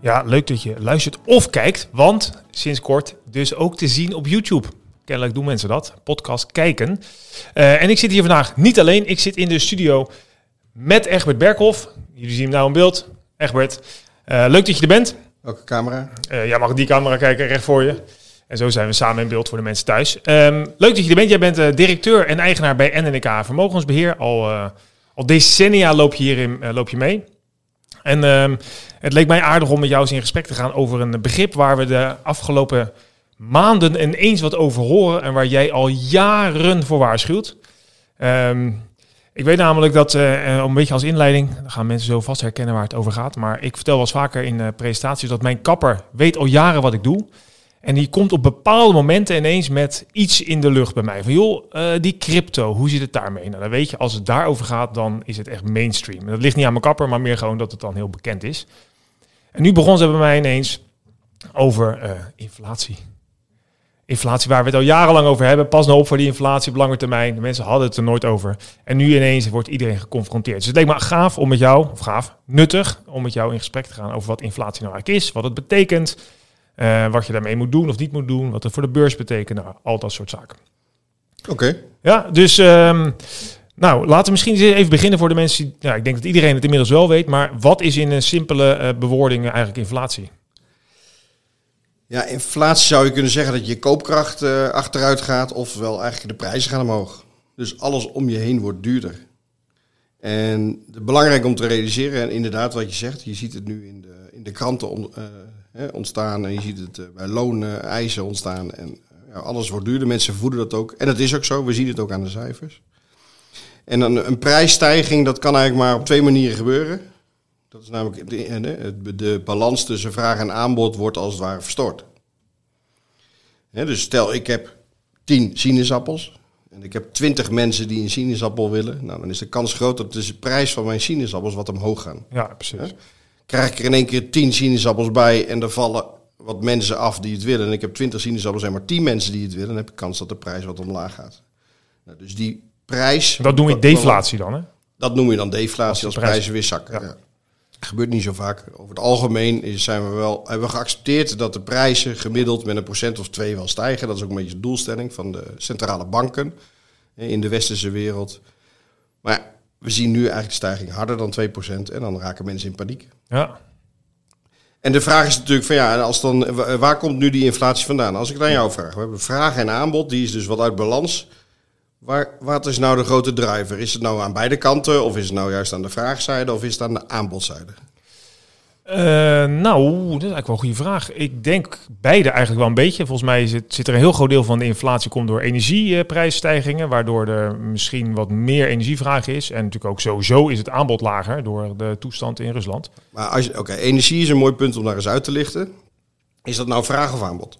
Ja, leuk dat je luistert of kijkt, want sinds kort dus ook te zien op YouTube. Kennelijk doen mensen dat, podcast kijken. Uh, en ik zit hier vandaag niet alleen, ik zit in de studio met Egbert Berkhoff. Jullie zien hem nou in beeld. Egbert, uh, leuk dat je er bent. Welke camera? Uh, jij mag die camera kijken, recht voor je. En zo zijn we samen in beeld voor de mensen thuis. Um, leuk dat je er bent. Jij bent directeur en eigenaar bij NNK Vermogensbeheer. Al, al decennia loop je hierin loop je mee. En um, het leek mij aardig om met jou eens in gesprek te gaan over een begrip waar we de afgelopen maanden ineens wat over horen en waar jij al jaren voor waarschuwt. Um, ik weet namelijk dat, uh, een beetje als inleiding, dan gaan mensen zo vast herkennen waar het over gaat. Maar ik vertel wel eens vaker in uh, presentaties dat mijn kapper weet al jaren wat ik doe. En die komt op bepaalde momenten ineens met iets in de lucht bij mij. Van joh, die crypto, hoe zit het daarmee? Nou, dan weet je, als het daarover gaat, dan is het echt mainstream. En dat ligt niet aan mijn kapper, maar meer gewoon dat het dan heel bekend is. En nu begon ze bij mij ineens over uh, inflatie. Inflatie waar we het al jarenlang over hebben. Pas nou op voor die inflatie op lange termijn. De mensen hadden het er nooit over. En nu ineens wordt iedereen geconfronteerd. Dus het leek me gaaf om met jou, of gaaf, nuttig, om met jou in gesprek te gaan over wat inflatie nou eigenlijk is, wat het betekent, uh, wat je daarmee moet doen of niet moet doen, wat het voor de beurs betekent, nou, al dat soort zaken. Oké. Okay. Ja, dus um, nou, laten we misschien even beginnen voor de mensen. Ja, ik denk dat iedereen het inmiddels wel weet, maar wat is in een simpele uh, bewoording eigenlijk inflatie? Ja, inflatie zou je kunnen zeggen dat je koopkracht uh, achteruit gaat, ofwel eigenlijk de prijzen gaan omhoog. Dus alles om je heen wordt duurder. En belangrijk om te realiseren, en inderdaad wat je zegt, je ziet het nu in de, in de kranten uh, ontstaan en je ziet het uh, bij looneisen ontstaan. En ja, alles wordt duurder, mensen voeden dat ook. En dat is ook zo, we zien het ook aan de cijfers. En een, een prijsstijging, dat kan eigenlijk maar op twee manieren gebeuren. Dat is namelijk de, de, balans tussen vraag en aanbod wordt als het ware verstoord. He, dus stel, ik heb tien sinaasappels en ik heb twintig mensen die een sinaasappel willen. Nou, dan is de kans groot dat de prijs van mijn sinaasappels wat omhoog gaan. Ja, precies. He? Krijg ik er in één keer tien sinaasappels bij en er vallen wat mensen af die het willen. En ik heb twintig sinaasappels en maar tien mensen die het willen. Dan heb ik kans dat de prijs wat omlaag gaat. Nou, dus die prijs... Dat noem je deflatie dan, hè? Dat noem je dan deflatie als, als prijzen weer zakken. Ja. Ja. Gebeurt niet zo vaak. Over het algemeen zijn we wel, hebben we geaccepteerd dat de prijzen gemiddeld met een procent of twee wel stijgen. Dat is ook een beetje de doelstelling van de centrale banken in de westerse wereld. Maar we zien nu eigenlijk de stijging harder dan 2% en dan raken mensen in paniek. Ja. En de vraag is natuurlijk van ja, als dan, waar komt nu die inflatie vandaan? Als ik het aan jou vraag. We hebben vraag en aanbod, die is dus wat uit balans. Waar, wat is nou de grote driver? Is het nou aan beide kanten of is het nou juist aan de vraagzijde of is het aan de aanbodzijde? Uh, nou, dat is eigenlijk wel een goede vraag. Ik denk beide eigenlijk wel een beetje. Volgens mij zit, zit er een heel groot deel van de inflatie komt door energieprijsstijgingen, waardoor er misschien wat meer energievraag is. En natuurlijk ook sowieso is het aanbod lager door de toestand in Rusland. Maar als oké, okay, energie is een mooi punt om daar eens uit te lichten. Is dat nou vraag of aanbod?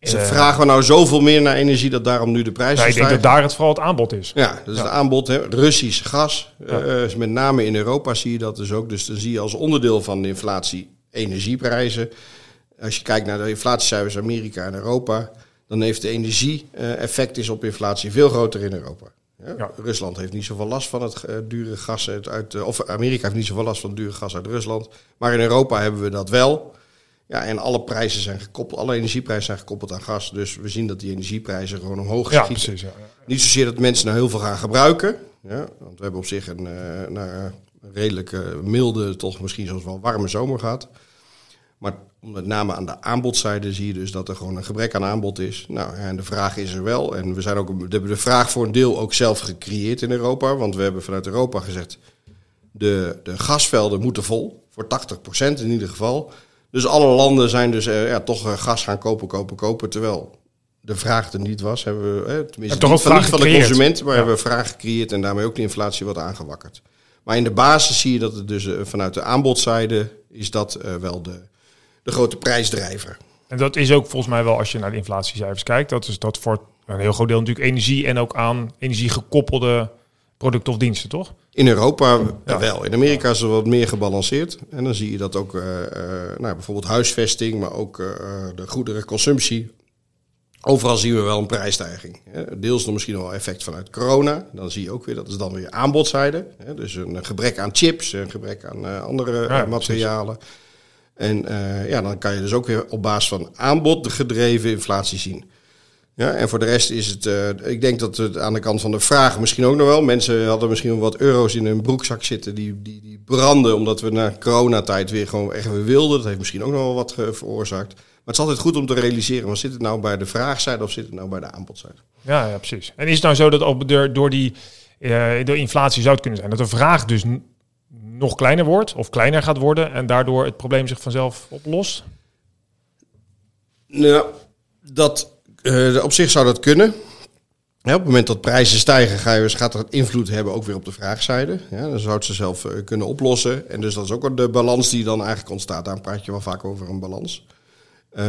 Ze uh, vragen we nou zoveel meer naar energie dat daarom nu de prijs ja, Ik denk dat daar het vooral het aanbod is. Ja, dus ja. het aanbod, hè, Russisch gas. Ja. Uh, met name in Europa zie je dat dus ook. Dus dan zie je als onderdeel van de inflatie energieprijzen. Als je kijkt naar de inflatiecijfers Amerika en Europa, dan heeft de energie-effect is op inflatie veel groter in Europa. Ja? Ja. Rusland heeft niet zoveel last van het uh, dure gas uit, uit of Amerika heeft niet zoveel last van het dure gas uit Rusland. Maar in Europa hebben we dat wel. Ja, en alle prijzen zijn gekoppeld, alle energieprijzen zijn gekoppeld aan gas. Dus we zien dat die energieprijzen gewoon omhoog ja, schieten. Precies, ja. Niet zozeer dat mensen nou heel veel gaan gebruiken. Ja, want we hebben op zich een, uh, nou, een redelijk uh, milde, toch misschien zelfs wel warme zomer gehad. Maar met name aan de aanbodzijde zie je dus dat er gewoon een gebrek aan aanbod is. Nou, en de vraag is er wel. En we, zijn ook, we hebben de vraag voor een deel ook zelf gecreëerd in Europa. Want we hebben vanuit Europa gezegd, de, de gasvelden moeten vol. Voor 80% in ieder geval. Dus alle landen zijn dus uh, ja, toch uh, gas gaan kopen, kopen, kopen. Terwijl de vraag er niet was. Hebben we, eh, tenminste toch niet, van, niet van de consument, maar ja. hebben we vraag gecreëerd en daarmee ook de inflatie wat aangewakkerd. Maar in de basis zie je dat het dus uh, vanuit de aanbodzijde is dat uh, wel de, de grote prijsdrijver. En dat is ook volgens mij wel, als je naar de inflatiecijfers kijkt, dat is dat voor een heel groot deel natuurlijk energie en ook aan energie gekoppelde producten of diensten, toch? In Europa wel. In Amerika is het wat meer gebalanceerd. En dan zie je dat ook uh, nou, bijvoorbeeld huisvesting, maar ook uh, de goederenconsumptie. Overal zien we wel een prijsstijging. Deels nog misschien wel effect vanuit corona. Dan zie je ook weer, dat is dan weer aanbodzijde. Dus een gebrek aan chips, een gebrek aan andere materialen. En ja, dan kan je dus ook weer op basis van aanbod gedreven inflatie zien. Ja, en voor de rest is het, uh, ik denk dat het aan de kant van de vraag misschien ook nog wel. Mensen hadden misschien wel wat euro's in hun broekzak zitten die, die, die branden omdat we na coronatijd weer gewoon echt weer wilden. Dat heeft misschien ook nog wel wat veroorzaakt. Maar het is altijd goed om te realiseren, maar zit het nou bij de vraagzijde of zit het nou bij de aanbodzijde? Ja, ja precies. En is het nou zo dat ook door, die uh, door inflatie zou het kunnen zijn dat de vraag dus nog kleiner wordt of kleiner gaat worden en daardoor het probleem zich vanzelf oplost? Nou, dat uh, op zich zou dat kunnen. Ja, op het moment dat prijzen stijgen, ga je, gaat dat invloed hebben ook weer op de vraagzijde. Ja, dan zou het ze zelf uh, kunnen oplossen. En dus dat is ook de balans die dan eigenlijk ontstaat. Daar praat je wel vaak over een balans. Uh,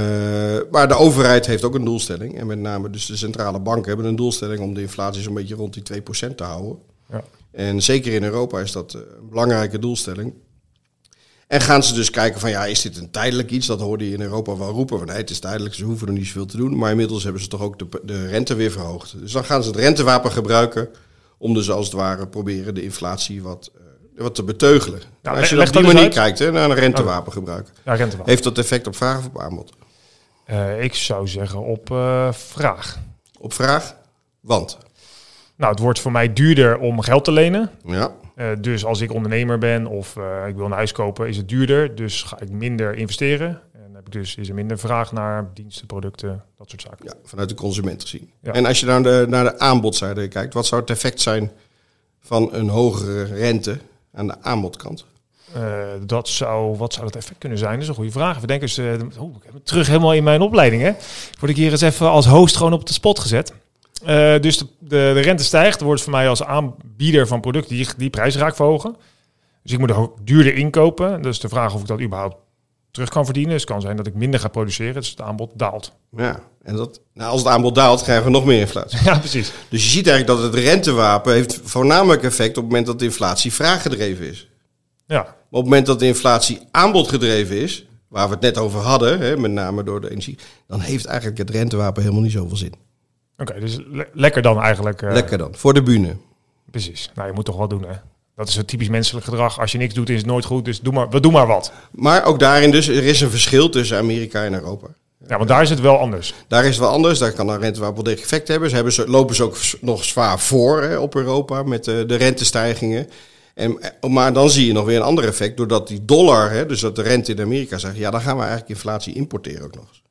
maar de overheid heeft ook een doelstelling. En met name dus de centrale banken hebben een doelstelling om de inflatie zo'n beetje rond die 2% te houden. Ja. En zeker in Europa is dat een belangrijke doelstelling. En gaan ze dus kijken van ja, is dit een tijdelijk iets? Dat hoorde je in Europa wel roepen. Van nee, het is tijdelijk, ze hoeven er niet zoveel te doen. Maar inmiddels hebben ze toch ook de, de rente weer verhoogd. Dus dan gaan ze het rentewapen gebruiken om dus als het ware proberen de inflatie wat, uh, wat te beteugelen. Als je op die manier kijkt, hè, naar een rentewapen gebruiken. Ja, rentewapen. Heeft dat effect op vraag of op aanbod? Uh, ik zou zeggen op uh, vraag. Op vraag? Want? Nou, het wordt voor mij duurder om geld te lenen. Ja. Uh, dus als ik ondernemer ben of uh, ik wil een huis kopen, is het duurder. Dus ga ik minder investeren. En heb ik dus is er minder vraag naar diensten, producten, dat soort zaken. Ja, vanuit de consument gezien. Ja. En als je naar de, naar de aanbodzijde kijkt, wat zou het effect zijn van een hogere rente aan de aanbodkant? Uh, dat zou, wat zou het effect kunnen zijn? Dat is een goede vraag. We denken eens, oh, ik heb het terug helemaal in mijn opleiding. Hè? Word ik hier eens even als host gewoon op de spot gezet. Uh, dus de, de, de, rente stijgt, wordt voor mij als aanbieder van producten die, die prijs raak verhogen. Dus ik moet er ook duurder inkopen. Dus de vraag of ik dat überhaupt terug kan verdienen. Dus het kan zijn dat ik minder ga produceren, dus het aanbod daalt. Ja, en dat, nou, als het aanbod daalt, krijgen we nog meer inflatie. Ja, precies. Dus je ziet eigenlijk dat het rentewapen heeft voornamelijk effect op het moment dat de inflatie vraaggedreven is. Ja. Maar op het moment dat de inflatie aanbodgedreven is, waar we het net over hadden, hè, met name door de energie, dan heeft eigenlijk het rentewapen helemaal niet zoveel zin. Oké, dus lekker dan eigenlijk. Uh, lekker dan, voor de bühne. Precies. Nou, je moet toch wel doen, hè? Dat is een typisch menselijk gedrag. Als je niks doet, is het nooit goed. Dus doe maar, we doen maar wat. Maar ook daarin dus, er is een verschil tussen Amerika en Europa. Ja, want daar is het wel anders. Daar is het wel anders. Daar kan een rentewapen wel effect hebben. Ze hebben, lopen ze ook nog zwaar voor hè, op Europa met de, de rentestijgingen. En, maar dan zie je nog weer een ander effect. Doordat die dollar, hè, dus dat de rente in Amerika zegt... ja, dan gaan we eigenlijk inflatie importeren ook nog eens.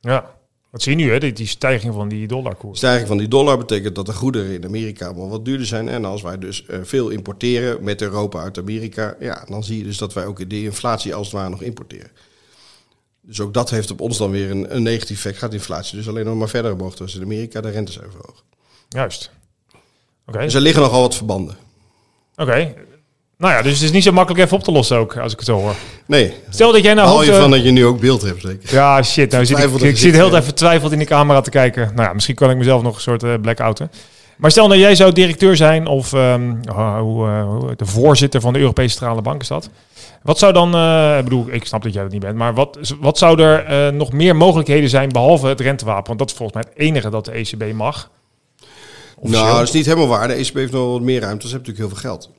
Ja, wat zie je nu, hè? Die, die stijging van die dollarkoers. Stijging van die dollar betekent dat de goederen in Amerika allemaal wat duurder zijn. En als wij dus uh, veel importeren met Europa uit Amerika, ja, dan zie je dus dat wij ook de inflatie als het ware nog importeren. Dus ook dat heeft op ons dan weer een, een negatief effect. Gaat inflatie dus alleen nog maar verder omhoog, terwijl in Amerika de rente zijn verhoogd. Juist. Oké. Dus er liggen nogal wat verbanden. Oké, nou ja, dus het is niet zo makkelijk even op te lossen ook, als ik het zo hoor. Nee. Stel dat jij nou... Hou je van dat je nu ook beeld hebt, zeker? Ja, shit. Nou zit ik, ik zit heel even twijfeld in de camera te kijken. Nou ja, misschien kan ik mezelf nog een soort uh, blackouten. Maar stel dat jij zou directeur zijn of um, uh, de voorzitter van de Europese Centrale Bank is dat. Wat zou dan, uh, ik bedoel, ik snap dat jij dat niet bent, maar wat, wat zou er nog meer mogelijkheden zijn behalve het rentewapen? Want dat is volgens mij het enige dat de ECB mag. Officieel. Nou, dat is niet helemaal waar. De ECB heeft nog wat meer ruimte. Ze hebben natuurlijk heel veel geld.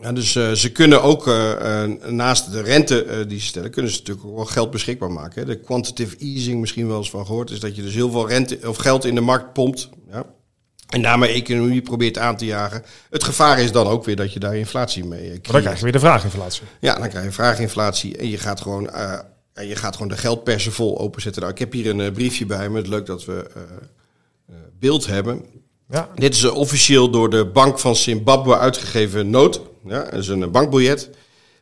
Ja, dus uh, ze kunnen ook uh, naast de rente die ze stellen, kunnen ze natuurlijk ook wel geld beschikbaar maken. Hè. De quantitative easing, misschien wel eens van gehoord, is dat je dus heel veel rente of geld in de markt pompt. Ja. En daarmee economie probeert aan te jagen. Het gevaar is dan ook weer dat je daar inflatie mee krijgt. Dan krijg je weer de vraaginflatie. Ja, dan krijg je vraaginflatie en je gaat gewoon, en je gaat gewoon de geldpersen vol openzetten. Nou, ik heb hier een briefje bij me. Het leuk dat we beeld hebben. Ja. Dit is officieel door de Bank van Zimbabwe uitgegeven noot. Ja, dat is een bankbiljet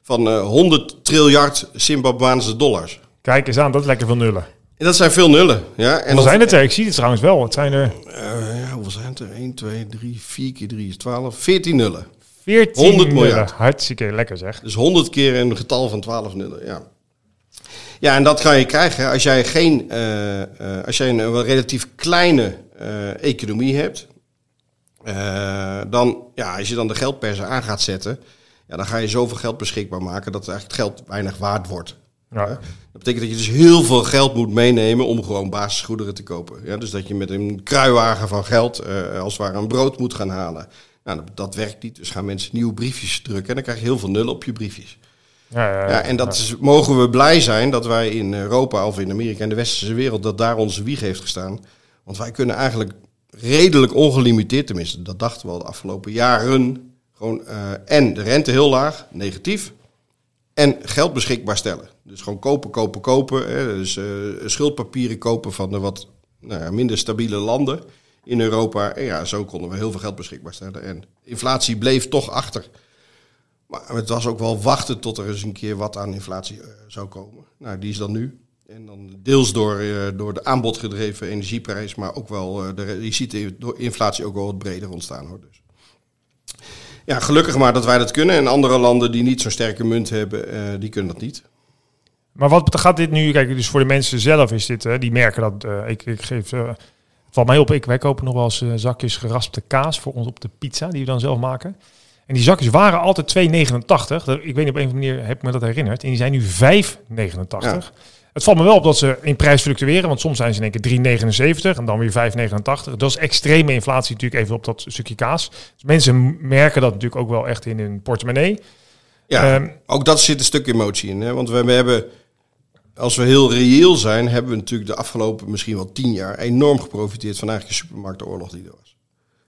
van uh, 100 triljard Zimbabwaanse dollars. Kijk eens aan, dat is lekker veel nullen. En dat zijn veel nullen. Ja. En hoeveel zijn het er? Ik zie het trouwens wel. Het zijn er... Uh, ja, hoeveel zijn het er? 1, 2, 3, 4 keer 3 is 12. 14 nullen. 14 100 miljard. Hartstikke lekker zeg. Dus 100 keer een getal van 12 nullen, ja. Ja, en dat kan je krijgen als jij, geen, uh, als jij een, relatief kleine economie hebt. Dan, ja, als je dan de geldpersen aan gaat zetten, ja, dan ga je zoveel geld beschikbaar maken dat eigenlijk het geld weinig waard wordt. Ja. Dat betekent dat je dus heel veel geld moet meenemen om gewoon basisgoederen te kopen. Ja, dus dat je met een kruiwagen van geld als het ware een brood moet gaan halen. Nou, dat, dat, werkt niet. Dus gaan mensen nieuwe briefjes drukken en dan krijg je heel veel nullen op je briefjes. Ja, ja, ja, en dat is, mogen we blij zijn dat wij in Europa of in Amerika en de westerse wereld, dat daar onze wieg heeft gestaan. Want wij kunnen eigenlijk redelijk ongelimiteerd, tenminste, dat dachten we al de afgelopen jaren, gewoon uh, en de rente heel laag, negatief, en geld beschikbaar stellen. Dus gewoon kopen, kopen, kopen. Hè, dus uh, schuldpapieren kopen van de wat nou ja, minder stabiele landen in Europa. En ja, zo konden we heel veel geld beschikbaar stellen. En inflatie bleef toch achter. Maar het was ook wel wachten tot er eens een keer wat aan inflatie uh, zou komen. Nou, die is dan nu. En dan deels door, uh, door de aanbodgedreven energieprijs, maar ook wel, uh, de, je ziet de inflatie ook wel wat breder ontstaan hoor. Dus. Ja, gelukkig maar dat wij dat kunnen. En andere landen die niet zo'n sterke munt hebben, die kunnen dat niet. Maar wat gaat dit nu, kijk, dus voor de mensen zelf is dit, die merken dat, ik, ik geef, valt mij op, ik, wij kopen nog wel eens zakjes geraspte kaas voor ons op de pizza, die we dan zelf maken. En die zakjes waren altijd 2,89. Ik weet niet, op een of andere manier heb ik me dat herinnerd. En die zijn nu 5,89. Ja. Het valt me wel op dat ze in prijs fluctueren, want soms zijn ze in één keer 3,79 en dan weer 5,89. Dat is extreme inflatie natuurlijk even op dat stukje kaas. Dus mensen merken dat natuurlijk ook wel echt in hun portemonnee. Ja, um, ook dat zit een stuk emotie in. Hè? Want we hebben, als we heel reëel zijn, hebben we natuurlijk de afgelopen misschien wel tien jaar enorm geprofiteerd van eigenlijk de supermarktenoorlog die er was.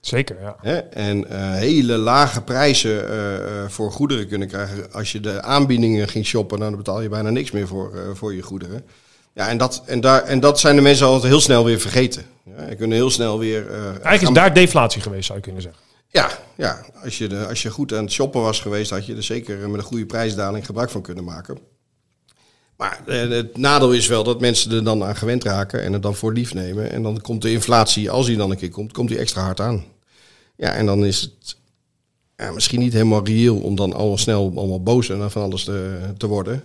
Zeker, ja. Hè? En uh, hele lage prijzen uh, uh, voor goederen kunnen krijgen. Als je de aanbiedingen ging shoppen, dan betaal je bijna niks meer voor, voor je goederen. Ja, en dat, en, daar, en dat zijn de mensen altijd heel snel weer vergeten. Ja, en kunnen heel snel weer... Eigenlijk is daar deflatie geweest, zou je kunnen zeggen. Ja, ja. Als, je de, als je goed aan het shoppen was geweest, had je er zeker met een goede prijsdaling gebruik van kunnen maken. Maar het nadeel is wel dat mensen er dan aan gewend raken en het dan voor lief nemen. En dan komt de inflatie, als die dan een keer komt, komt die extra hard aan. Ja, en dan is het ja, misschien niet helemaal reëel om dan al snel allemaal boos en van alles te, te worden.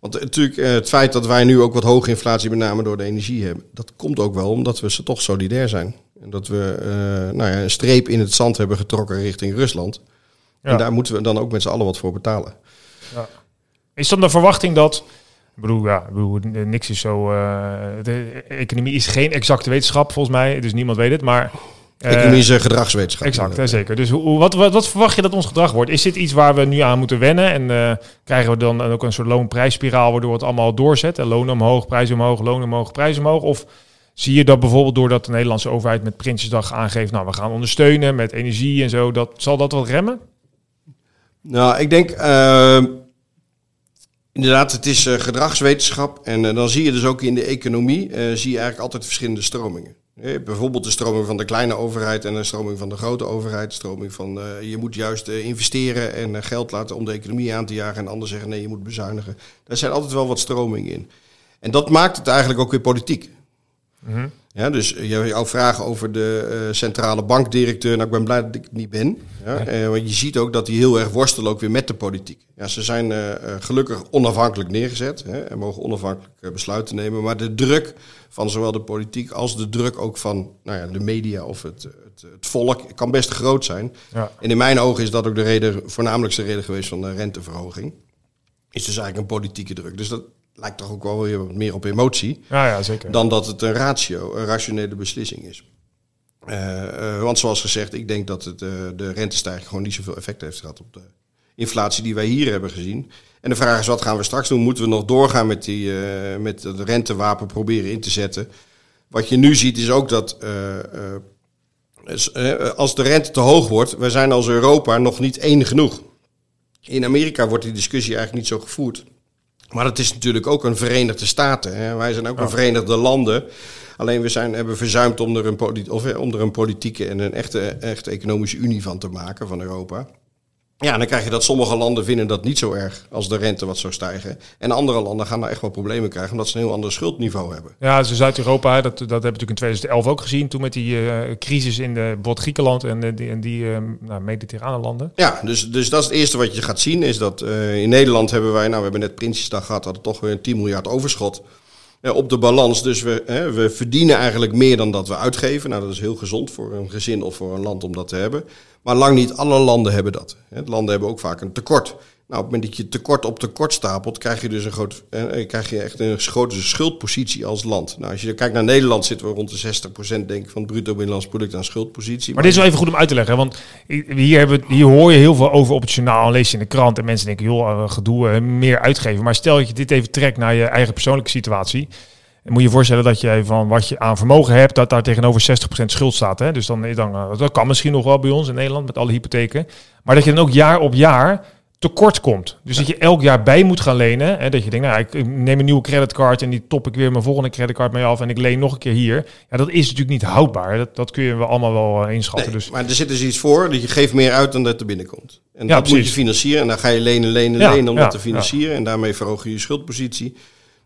Want natuurlijk, eh, het feit dat wij nu ook wat hoge inflatie, met name door de energie hebben, dat komt ook wel omdat we ze toch solidair zijn. En dat we uh, nou ja, een streep in het zand hebben getrokken richting Rusland. Ja. En daar moeten we dan ook met z'n allen wat voor betalen. Ja. Is dan de verwachting dat. Ik bedoel, ja, ik bedoel, niks is zo. Uh, de economie is geen exacte wetenschap, volgens mij. Dus niemand weet het. Maar Economische gedragswetenschap. Exact, zeker. Dus hoe, wat, wat, wat, verwacht je dat ons gedrag wordt? Is dit iets waar we nu aan moeten wennen? En uh, krijgen we dan ook een soort loonprijsspiraal waardoor het allemaal doorzet? Loon omhoog, prijs omhoog, loon omhoog, prijs omhoog? Of zie je dat bijvoorbeeld doordat de Nederlandse overheid met Prinsjesdag aangeeft... nou, we gaan ondersteunen met energie en zo, dat, zal dat wat remmen? Nou, ik denk... Uh, inderdaad, het is uh, gedragswetenschap. En dan zie je dus ook in de economie... zie je eigenlijk altijd verschillende stromingen. Bijvoorbeeld de stroming van de kleine overheid en de stroming van de grote overheid. De stroming van uh, je moet juist uh, investeren en geld laten om de economie aan te jagen. En anderen zeggen nee, je moet bezuinigen. Daar zijn altijd wel wat stromingen in. En dat maakt het eigenlijk ook weer politiek. Mm -hmm. Ja, dus jouw vraag over de centrale bankdirecteur. Nou, ik ben blij dat ik het niet ben. Ja, want je ziet ook dat die heel erg worstelen ook weer met de politiek. Ja, ze zijn gelukkig onafhankelijk neergezet hè, en mogen onafhankelijk besluiten nemen. Maar de druk van zowel de politiek als de druk ook van nou ja, de media of het, het, het volk kan best groot zijn. Ja. En in mijn ogen is dat ook de reden, voornamelijkste reden geweest van de renteverhoging. Is dus eigenlijk een politieke druk. Dus dat lijkt toch ook wel weer wat meer op emotie. Ja, ja, zeker. Dan dat het een ratio, een rationele beslissing is. Uh, uh, want zoals gezegd, ik denk dat het, uh, de rentestijging gewoon niet zoveel effect heeft gehad op de inflatie die wij hier hebben gezien. En de vraag is, wat gaan we straks doen? Moeten we nog doorgaan met, die, met het rentewapen proberen in te zetten? Wat je nu ziet is ook dat als de rente te hoog wordt, we zijn als Europa nog niet één genoeg. In Amerika wordt die discussie eigenlijk niet zo gevoerd. Maar het is natuurlijk ook een Verenigde Staten. Hè? Wij zijn ook een Verenigde Landen. Alleen we zijn, hebben verzuimd om er, een of, om er een politieke en een echte, echte economische unie van te maken van Europa. Ja, dan krijg je dat sommige landen vinden dat niet zo erg als de rente wat zou stijgen. En andere landen gaan daar echt wel problemen krijgen omdat ze een heel ander schuldniveau hebben. Ja, dus Zuid-Europa, dat, dat hebben we natuurlijk in 2011 ook gezien. Toen met die uh, crisis in de, bijvoorbeeld Griekenland en, de, die, en die uh, nou, mediterrane landen. Ja, dus, dus dat is het eerste wat je gaat zien. Is dat uh, in Nederland hebben wij, nou we hebben net Prinsjesdag gehad, hadden toch weer een 10 miljard overschot op de balans. Dus we, hè, we verdienen eigenlijk meer dan dat we uitgeven. Nou, dat is heel gezond voor een gezin of voor een land om dat te hebben. Maar lang niet alle landen hebben dat. Landen hebben ook vaak een tekort. Nou, op het moment dat je tekort op tekort stapelt, krijg je dus een groot, eh, krijg je echt een grote schuldpositie als land. Nou, als je kijkt naar Nederland, zitten we rond de 60% denk ik, van het bruto binnenlands product aan schuldpositie. Maar, dit is wel even goed om uit te leggen, want hier, hebben, hier hoor je heel veel over op het journaal, lees je in de krant en mensen denken, joh, gedoe, meer uitgeven. Maar stel dat je dit even trekt naar je eigen persoonlijke situatie. Dan moet je je voorstellen dat je van wat je aan vermogen hebt, dat daar tegenover 60% schuld staat. Hè? Dus dan, dan, dat kan misschien nog wel bij ons in Nederland met alle hypotheken. Maar dat je dan ook jaar op jaar tekort komt. Dus dat je elk jaar bij moet gaan lenen. En dat je denkt, nou, ik neem een nieuwe creditcard en die top ik weer mijn volgende creditcard mee af en ik leen nog een keer hier. Ja, dat is natuurlijk niet houdbaar. Dat, dat kun je wel allemaal wel uh, inschatten. dus. Maar er zit dus iets voor, dat je geeft meer uit dan dat er binnenkomt. En ja, dat precies. moet je financieren en dan ga je lenen, lenen, ja, lenen om ja, dat te financieren. En daarmee verhoog je je schuldpositie.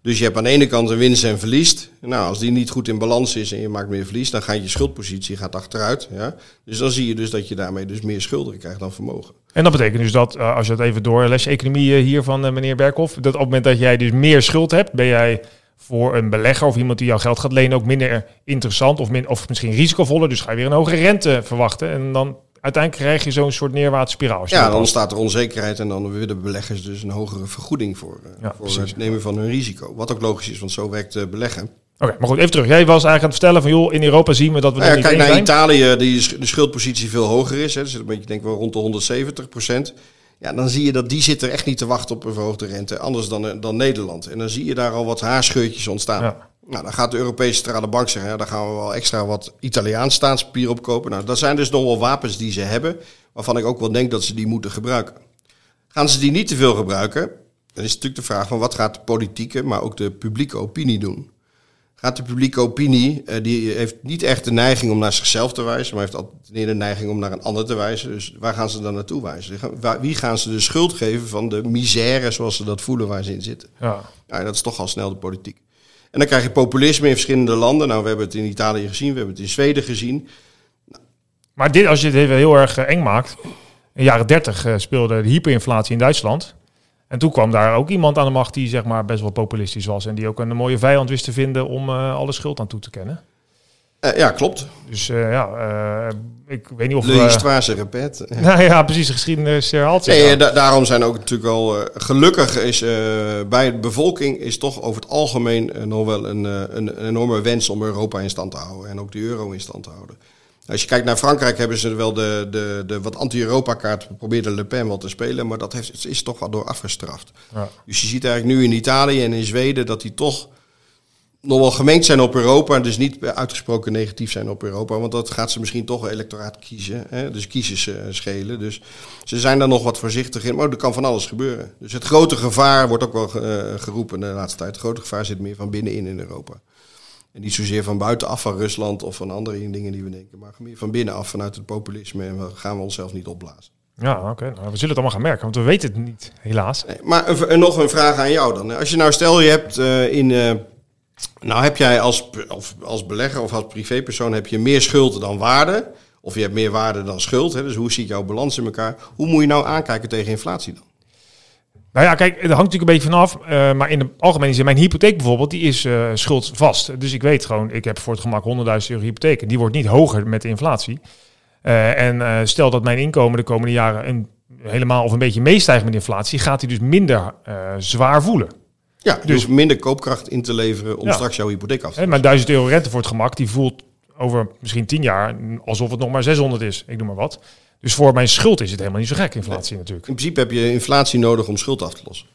Dus je hebt aan de ene kant een winst en verliest. Nou, als die niet goed in balans is en je maakt meer verlies, dan gaat je schuldpositie gaat achteruit. Ja? Dus dan zie je dus dat je daarmee dus meer schulden krijgt dan vermogen. En dat betekent dus dat, uh, als je het even door les economie hier van uh, meneer Berkhoff, dat op het moment dat jij dus meer schuld hebt, ben jij voor een belegger of iemand die jouw geld gaat lenen ook minder interessant of, min, of misschien risicovoller. Dus ga je weer een hogere rente verwachten. En dan uiteindelijk krijg je zo'n soort neerwaartse spiraal. Ja, dan staat er onzekerheid en dan willen beleggers dus een hogere vergoeding voor, ja, voor het nemen van hun risico. Wat ook logisch is, want zo werkt uh, beleggen. Oké, maar goed, even terug. Jij was eigenlijk aan het vertellen van, joh, in Europa zien we dat we nou ja, Kijk naar zijn. Italië, die de schuldpositie veel hoger is. Hè. Dus een beetje, denk ik wel rond de 170 procent. Ja, dan zie je dat die zit er echt niet te wachten op een verhoogde rente. Anders dan, eh, dan Nederland. En dan zie je daar al wat haarscheurtjes ontstaan. Ja. Nou, dan gaat de Europese Centrale Bank zeggen, ja, daar gaan we wel extra wat Italiaans staatspapier op kopen. Nou, dat zijn dus nog wel wapens die ze hebben, waarvan ik ook wel denk dat ze die moeten gebruiken. Gaan ze die niet te veel gebruiken, dan is natuurlijk de vraag van wat gaat de politieke, maar ook de publieke opinie doen. Gaat de publieke opinie, eh, die heeft niet echt de neiging om naar zichzelf te wijzen, maar heeft altijd de neiging om naar een ander te wijzen. Dus waar gaan ze dan naartoe wijzen? Wie gaan ze de schuld geven van de misère zoals ze dat voelen waar ze in zitten? Ja. ja dat is toch al snel de politiek. En dan krijg je populisme in verschillende landen. Nou, we hebben het in Italië gezien, we hebben het in Zweden gezien. Maar dit, als je het even heel erg eh, eng maakt. In de jaren 30 uh, speelde de hyperinflatie in Duitsland. En toen kwam daar ook iemand aan de macht die zeg maar best wel populistisch was. En die ook een mooie vijand wist te vinden om uh, alle schuld aan toe te kennen. Uh, ja, klopt. Dus uh, ja, uh, ik weet niet of... De histoire repet. nou ja, precies, de geschiedenis herhaalt zich. Nee, da daarom zijn ook natuurlijk al... gelukkig is bij de bevolking is toch over het algemeen nog wel een, een, een, enorme wens om Europa in stand te houden. En ook de euro in stand te houden. Als je kijkt naar Frankrijk hebben ze wel de, de, de wat anti-Europa kaart probeerde Le Pen wel te spelen. Maar dat heeft, is toch wel door afgestraft. Ja. Dus je ziet eigenlijk nu in Italië en in Zweden dat die toch nog wel gemengd zijn op Europa, dus niet uitgesproken negatief zijn op Europa, want dat gaat ze misschien toch een electoraat kiezen, hè? dus kiezers uh, schelen. Dus ze zijn daar nog wat voorzichtig in, maar er kan van alles gebeuren. Dus het grote gevaar wordt ook wel uh, geroepen de laatste tijd. Het grote gevaar zit meer van binnenin in Europa. En niet zozeer van buitenaf van Rusland of van andere dingen die we denken, maar meer van binnenaf vanuit het populisme en we gaan we onszelf niet opblazen. Ja, oké. Nou, we zullen het allemaal gaan merken, want we weten het niet, helaas. Nee, maar een, nog een vraag aan jou dan. Als je nou stel je hebt uh, in nou heb jij als, als belegger of als privépersoon heb je meer schuld dan waarde. Of je hebt meer waarde dan schuld. Hè? Dus hoe ziet jouw balans in elkaar? Hoe moet je nou aankijken tegen inflatie dan? Nou ja, kijk, het hangt natuurlijk een beetje vanaf. Uh, maar in de algemene zin, mijn hypotheek bijvoorbeeld, die is uh, schuldvast. Dus ik weet gewoon, ik heb voor het gemak 100.000 euro hypotheek. En die wordt niet hoger met de inflatie. Uh, en stel dat mijn inkomen de komende jaren een, helemaal of een beetje meestijgt met inflatie, gaat hij dus minder zwaar voelen. Ja, dus, minder koopkracht in te leveren om straks jouw hypotheek af te hey, Maar 1000 euro rente voor het gemak, die voelt over misschien 10 jaar alsof het nog maar 600 is. Ik noem maar wat. Dus voor mijn schuld is het helemaal niet zo gek, inflatie natuurlijk. In principe heb je inflatie nodig om schuld af te lossen.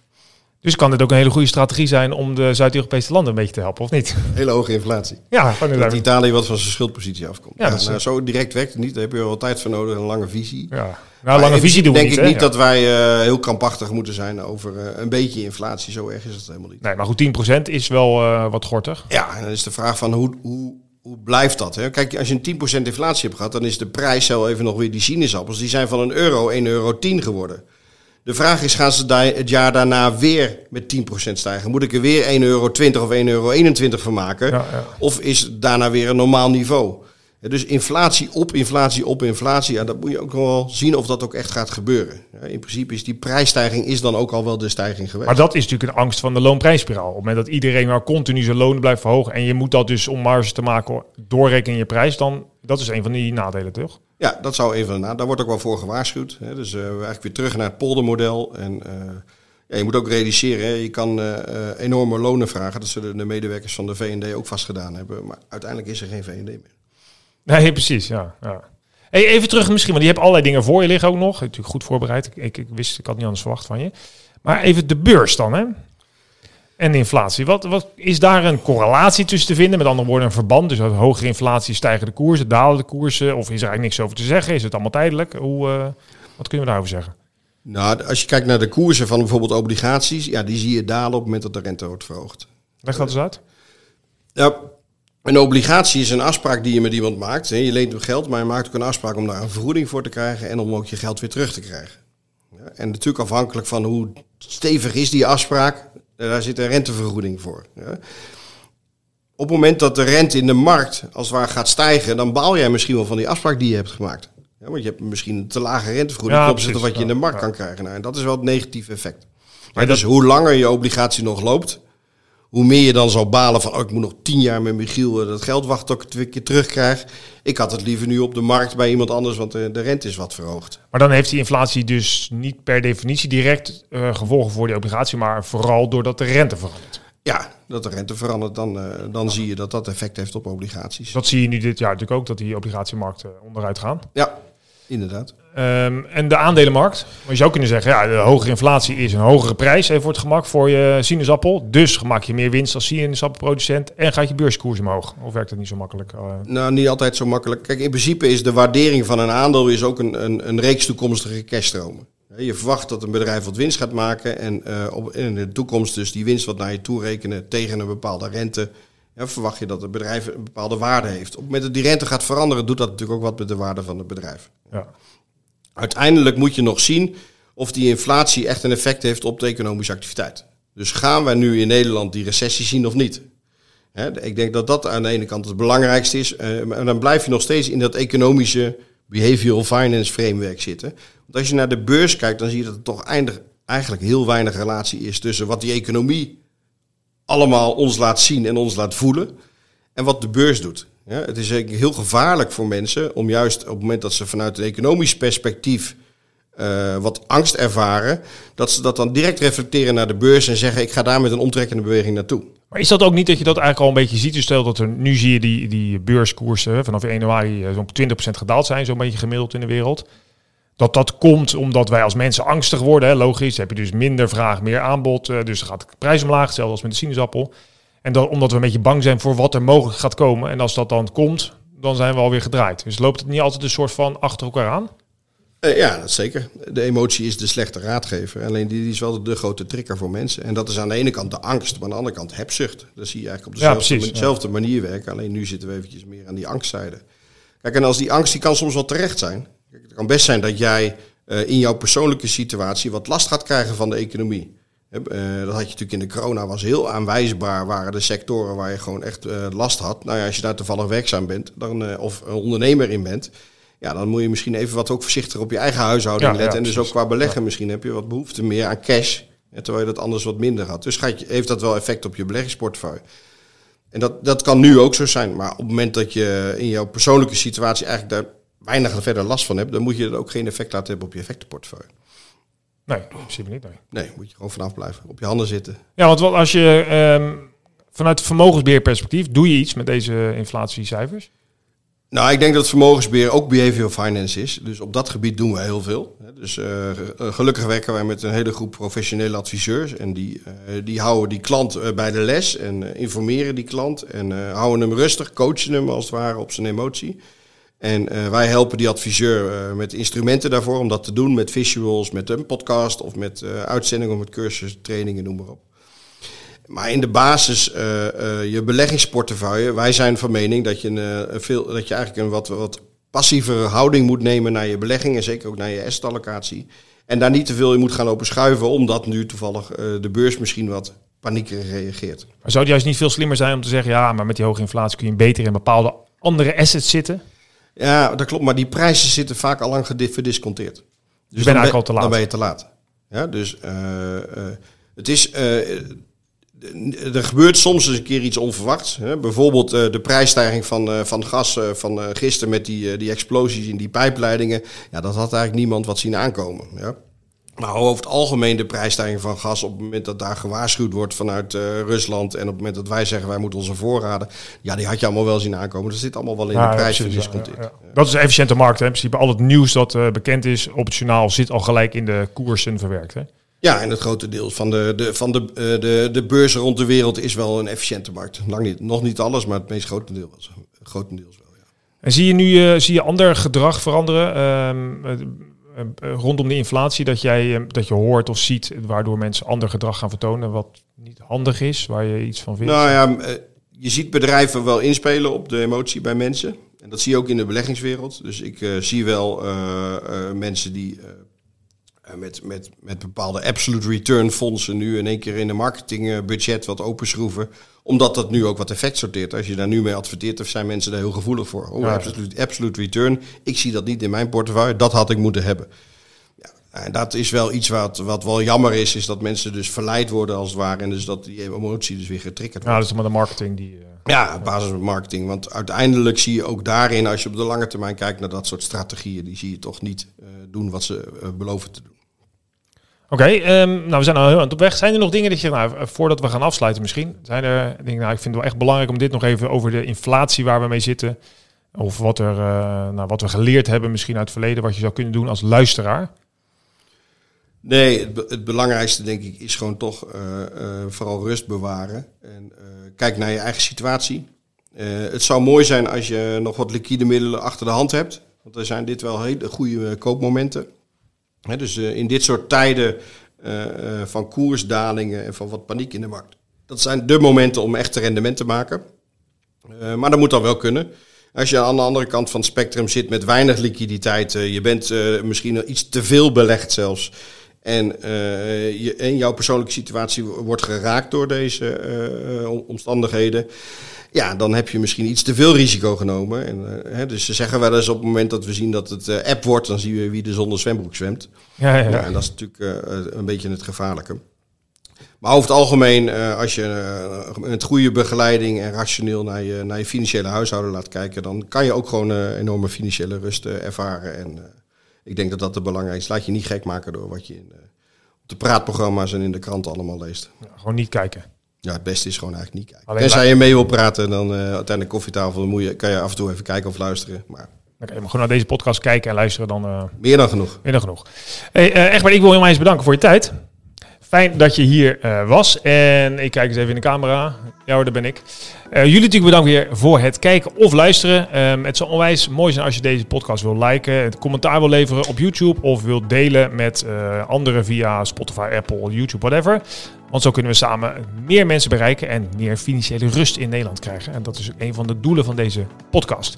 Dus kan dit ook een hele goede strategie zijn om de Zuid-Europese landen een beetje te helpen, of niet? Hele hoge inflatie. Ja, dat Italië wat van zijn schuldpositie afkomt. Ja, nou, zo direct werkt het niet. Daar heb je wel tijd voor nodig, een lange visie. Ja. Nou, lange visie doen we denk niet. Denk ik niet dat wij uh, heel krampachtig moeten zijn over uh, een beetje inflatie. Zo erg is het helemaal niet. Nee, maar goed, 10% is wel uh, wat gortig. Ja, en dan is de vraag van hoe, hoe hoe blijft dat? Hè? Kijk, als je een 10% inflatie hebt gehad, dan is de prijs, zo even nog weer die sinaasappels, die zijn van een euro 1,10 euro geworden. De vraag is, gaan ze het jaar daarna weer met 10% stijgen? Moet ik er weer 1,20 euro of 1,21 euro van maken? Ja, ja. Of is het daarna weer een normaal niveau? Dus inflatie op inflatie op inflatie, ja, dat moet je ook wel zien of dat ook echt gaat gebeuren. in principe is die prijsstijging is dan ook al wel de stijging geweest. Maar dat is natuurlijk een angst van de loonprijsspiraal. Op het moment dat iedereen maar continu zijn lonen blijft verhogen en je moet dat dus om marge te maken doorrekenen in je prijs, dan dat is een van die nadelen, toch? Ja, dat zou een van de nadelen. Daar wordt ook wel voor gewaarschuwd. Hè. Dus uh, we eigenlijk weer terug naar het poldermodel. En uh, ja, je moet ook realiseren, hè. je kan uh, enorme lonen vragen. Dat zullen de medewerkers van de VND ook vast gedaan hebben. Maar uiteindelijk is er geen VND meer. Nee, precies, ja. ja. Hey, even terug misschien, want je hebt allerlei dingen voor je liggen ook nog. Natuurlijk goed voorbereid. Ik, ik, ik, wist, ik had niet anders verwacht van je. Maar even de beurs dan, hè? En de inflatie. Wat, wat is daar een correlatie tussen te vinden? Met andere woorden, een verband. Dus als hogere inflatie stijgen de koersen, dalen de koersen. Of is er eigenlijk niks over te zeggen? Is het allemaal tijdelijk? Hoe, uh, wat kunnen we daarover zeggen? Nou, als je kijkt naar de koersen van bijvoorbeeld obligaties, ja, die zie je dalen op het moment dat de rente wordt verhoogd. Leg dat eens uit. Ja, een obligatie is een afspraak die je met iemand maakt. Je leent geld, maar je maakt ook een afspraak om daar een vergoeding voor te krijgen en om ook je geld weer terug te krijgen. En natuurlijk afhankelijk van hoe stevig is die afspraak, daar zit een rentevergoeding voor. Op het moment dat de rente in de markt als het ware gaat stijgen, dan baal jij misschien wel van die afspraak die je hebt gemaakt. Want je hebt misschien een te lage rentevergoeding ja, ten opzichte wat je in de markt kan krijgen. Nou, en dat is wel het negatieve effect. Maar dus hoe langer je obligatie nog loopt, hoe meer je dan zal balen van, oh, ik moet nog tien jaar met Michiel eh, dat geld wachten tot ik het weer keer terugkrijg. Ik had het liever nu op de markt bij iemand anders, want de, de rente is wat verhoogd. Maar dan heeft die inflatie dus niet per definitie direct uh, gevolgen voor die obligatie, maar vooral doordat de rente verandert. Ja, dat de rente verandert, dan, uh, dan zie je dat dat effect heeft op obligaties. Dat zie je nu dit jaar natuurlijk ook, dat die obligatiemarkten onderuit gaan. Ja, inderdaad. Um, en de aandelenmarkt. Maar je zou kunnen zeggen, ja, de hogere inflatie is een hogere prijs even voor het gemak voor je sinaasappel. Dus maak je meer winst als sinaasappelproducent en gaat je beurskoers omhoog. Of werkt dat niet zo makkelijk? Uh, nou, niet altijd zo makkelijk. Kijk, in principe is de waardering van een aandeel is ook een, een, een reeks toekomstige cashstromen. Je verwacht dat een bedrijf wat winst gaat maken en uh, op, in de toekomst dus die winst wat naar je toe rekenen tegen een bepaalde rente. Ja, verwacht je dat het bedrijf een bepaalde waarde heeft. Op het moment dat die rente gaat veranderen, doet dat natuurlijk ook wat met de waarde van het bedrijf. Ja. Uiteindelijk moet je nog zien of die inflatie echt een effect heeft op de economische activiteit. Dus gaan wij nu in Nederland die recessie zien of niet? ik denk dat dat aan de ene kant het belangrijkste is. Uh, en dan blijf je nog steeds in dat economische behavioral finance framework zitten. Want als je naar de beurs kijkt, dan zie je dat er toch eindig, eigenlijk heel weinig relatie is tussen wat die economie allemaal ons laat zien en ons laat voelen en wat de beurs doet. Ja, het is heel gevaarlijk voor mensen om juist op het moment dat ze vanuit een economisch perspectief uh, wat angst ervaren, dat ze dat dan direct reflecteren naar de beurs en zeggen: ik ga daar met een omtrekkende beweging naartoe. Maar is dat ook niet dat je dat eigenlijk al een beetje ziet? Dus stel dat er nu zie je die, die beurskoersen vanaf 1 januari eh, zo'n 20% gedaald zijn, zo'n beetje gemiddeld in de wereld. Dat dat komt omdat wij als mensen angstig worden. Hè? Logisch, heb je dus minder vraag, meer aanbod. Uh, dus gaat de prijs omlaag, hetzelfde als met de sinaasappel. En dan, omdat we een beetje bang zijn voor wat er mogelijk gaat komen. En als dat dan komt, dan zijn we alweer gedraaid. Dus loopt het niet altijd een soort van achter elkaar aan? Uh, ja, dat zeker. De emotie is de slechte raadgever. Alleen die, die, is wel de, grote trigger voor mensen. En dat is aan de ene kant de angst, maar aan de andere kant hebzucht. Dat zie je eigenlijk op dezelfde, ja, dezelfde manier werken. Alleen nu zitten we eventjes meer aan die angstzijde. Kijk, en als die angst, die kan soms wel terecht zijn. Het kan best zijn dat jij uh, in jouw persoonlijke situatie wat last gaat krijgen van de economie. Uh, dat had je natuurlijk in de corona, was heel aanwijsbaar, waren de sectoren waar je gewoon echt uh, last had. Nou ja, als je daar toevallig werkzaam bent, dan, of een ondernemer in bent, ja, dan moet je misschien even wat ook voorzichtiger op je eigen huishouding ja, letten. Ja, en dus ook qua beleggen misschien heb je wat behoefte meer aan cash, terwijl je dat anders wat minder had. Dus gaat je, heeft dat wel effect op je beleggingsportefeuille. En dat, dat kan nu ook zo zijn, maar op het moment dat je in jouw persoonlijke situatie eigenlijk daar weinig verder last van hebt, dan moet je er ook geen effect laten hebben op je effectenportefeuille. Nee, in principe niet. Nee. nee, moet je gewoon vanaf blijven. Op je handen zitten. Ja, want wat als je um, vanuit vermogensbeheerperspectief, doe je iets met deze inflatiecijfers? Nou, ik denk dat vermogensbeheer ook behavioral finance is. Dus op dat gebied doen we heel veel. Dus uh, gelukkig werken wij met een hele groep professionele adviseurs. En die, uh, die houden die klant bij de les en informeren die klant. En houden hem rustig, coachen hem als het ware op zijn emotie. En uh, wij helpen die adviseur uh, met instrumenten daarvoor om dat te doen. Met visuals, met een podcast of met uh, uitzendingen met cursussen, trainingen, noem maar op. maar in de basis, je beleggingsportefeuille, wij zijn van mening dat je, een, veel, dat je eigenlijk een wat, wat passievere houding moet nemen naar je beleggingen, zeker ook naar je assetallocatie. En daar niet te veel in moet gaan lopen schuiven, omdat nu toevallig de beurs misschien wat paniekerig reageert. Maar zou het juist niet veel slimmer zijn om te zeggen, ja, maar met die hoge inflatie kun je beter in bepaalde andere assets zitten? Ja, dat klopt, maar die prijzen zitten vaak al lang verdisconteerd. Dus je bent eigenlijk al te laat. Dan ben je te laat. Ja, dus uh, uh, het is. Uh, er gebeurt soms eens een keer iets onverwachts. Hè? Bijvoorbeeld de prijsstijging van, van gas van gisteren met die, die explosies in die pijpleidingen. Ja, dat had eigenlijk niemand wat zien aankomen. Ja? Maar over het algemeen de prijsstijging van gas op het moment dat daar gewaarschuwd wordt vanuit uh, Rusland en op het moment dat wij zeggen wij moeten onze voorraden, ja, die had je allemaal wel zien aankomen. Dat zit allemaal wel in de prijs ja, ja, ja, Dat is een efficiënte markt. Hè? In principe al het nieuws dat uh, bekend is op het journaal zit al gelijk in de koersen verwerkt. Hè? Ja, en het grote deel van de, de, van de, uh, de, de beurzen rond de wereld is wel een efficiënte markt. Lang niet, nog niet alles, maar het meest grote deel was, grotendeels wel. Ja. En zie je nu zie je ander gedrag veranderen? Eh, eh, rondom de inflatie dat jij eh, dat je hoort of ziet waardoor mensen ander gedrag gaan vertonen wat niet handig is, waar je iets van vindt? Nou ja, je ziet bedrijven wel inspelen op de emotie bij mensen. En dat zie je ook in de beleggingswereld. Dus ik zie wel mensen die met, met, met bepaalde absolute return fondsen nu in één keer in de marketingbudget wat openschroeven. Omdat dat nu ook wat effect sorteert. Als je daar nu mee adverteert, zijn mensen daar heel gevoelig voor. Oh, absolute, absolute return. Ik zie dat niet in mijn portefeuille. Dat had ik moeten hebben. Ja, en dat is wel iets wat, wat wel jammer is, is dat mensen dus verleid worden als het ware. En dus dat die emotie dus weer getriggerd wordt. Ja, dat is maar de marketing die... Uh, ja, basis van marketing. Want uiteindelijk zie je ook daarin, als je op de lange termijn kijkt naar dat soort strategieën, die zie je toch niet uh, doen wat ze uh, beloven te doen. Oké, um, nou we zijn al heel aan het op weg. Zijn er nog dingen dat je, nou, voordat we gaan afsluiten misschien, zijn er dingen, nou ik vind het wel echt belangrijk om dit nog even over de inflatie waar we mee zitten, of wat, er, uh, nou, wat we geleerd hebben misschien uit het verleden, wat je zou kunnen doen als luisteraar? Nee, het, het belangrijkste denk ik is gewoon toch uh, uh, vooral rust bewaren en kijk naar je eigen situatie. het zou mooi zijn als je nog wat liquide middelen achter de hand hebt, want er zijn dit wel hele goede koopmomenten dus uh, in dit soort tijden uh, uh, van koersdalingen en van wat paniek in de markt. Dat zijn de momenten om echt rendement te maken. maar dat moet dan wel kunnen. Als je aan de andere kant van het spectrum zit met weinig liquiditeit, je bent misschien iets te veel belegd zelfs. En, je, en jouw persoonlijke situatie wordt geraakt door deze omstandigheden ja, dan heb je misschien iets te veel risico genomen. En, uh, hè, dus ze zeggen wel eens op het moment dat we zien dat het uh, app wordt, dan zien we wie er zonder zwembroek zwemt. Ja, ja, ja. en dat is natuurlijk uh, een beetje het gevaarlijke. Maar over het algemeen, als je met goede begeleiding en rationeel naar je, naar je financiële huishouden laat kijken, dan kan je ook gewoon enorme financiële rust ervaren. En ik denk dat dat het belangrijkste is. Laat je niet gek maken door wat je in, op de praatprogramma's en in de krant allemaal leest. gewoon niet kijken. Ja, het beste is gewoon eigenlijk niet kijken. Tenzij je mee wil praten, dan uh, uiteindelijk koffietafel, moet je, kan je af en toe even kijken of luisteren. Maar Oké, maar gewoon naar deze podcast kijken en luisteren dan... Uh, meer dan genoeg. Meer dan genoeg. Hey, uh, echt maar, ik wil je eens bedanken voor je tijd. Fijn dat je hier uh, was. En ik kijk eens even in de camera. Ja hoor, daar ben ik. Uh, jullie natuurlijk bedankt weer voor het kijken of luisteren. Um, het zou onwijs mooi zijn als je deze podcast wil liken, het commentaar wil leveren op YouTube of wilt delen met uh, anderen via Spotify, Apple, YouTube, whatever. Want zo kunnen we samen meer mensen bereiken en meer financiële rust in Nederland krijgen. En dat is een van de doelen van deze podcast.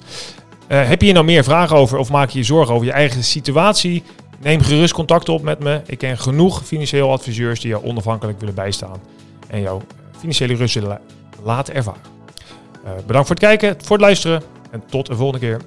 Heb je hier nou meer vragen over of maak je je zorgen over je eigen situatie? Neem gerust contact op met me. Ik ken genoeg financieel adviseurs die jou onafhankelijk willen bijstaan en jouw financiële rust willen laten ervaren. Uh, bedankt voor het kijken, voor het luisteren en tot de volgende keer.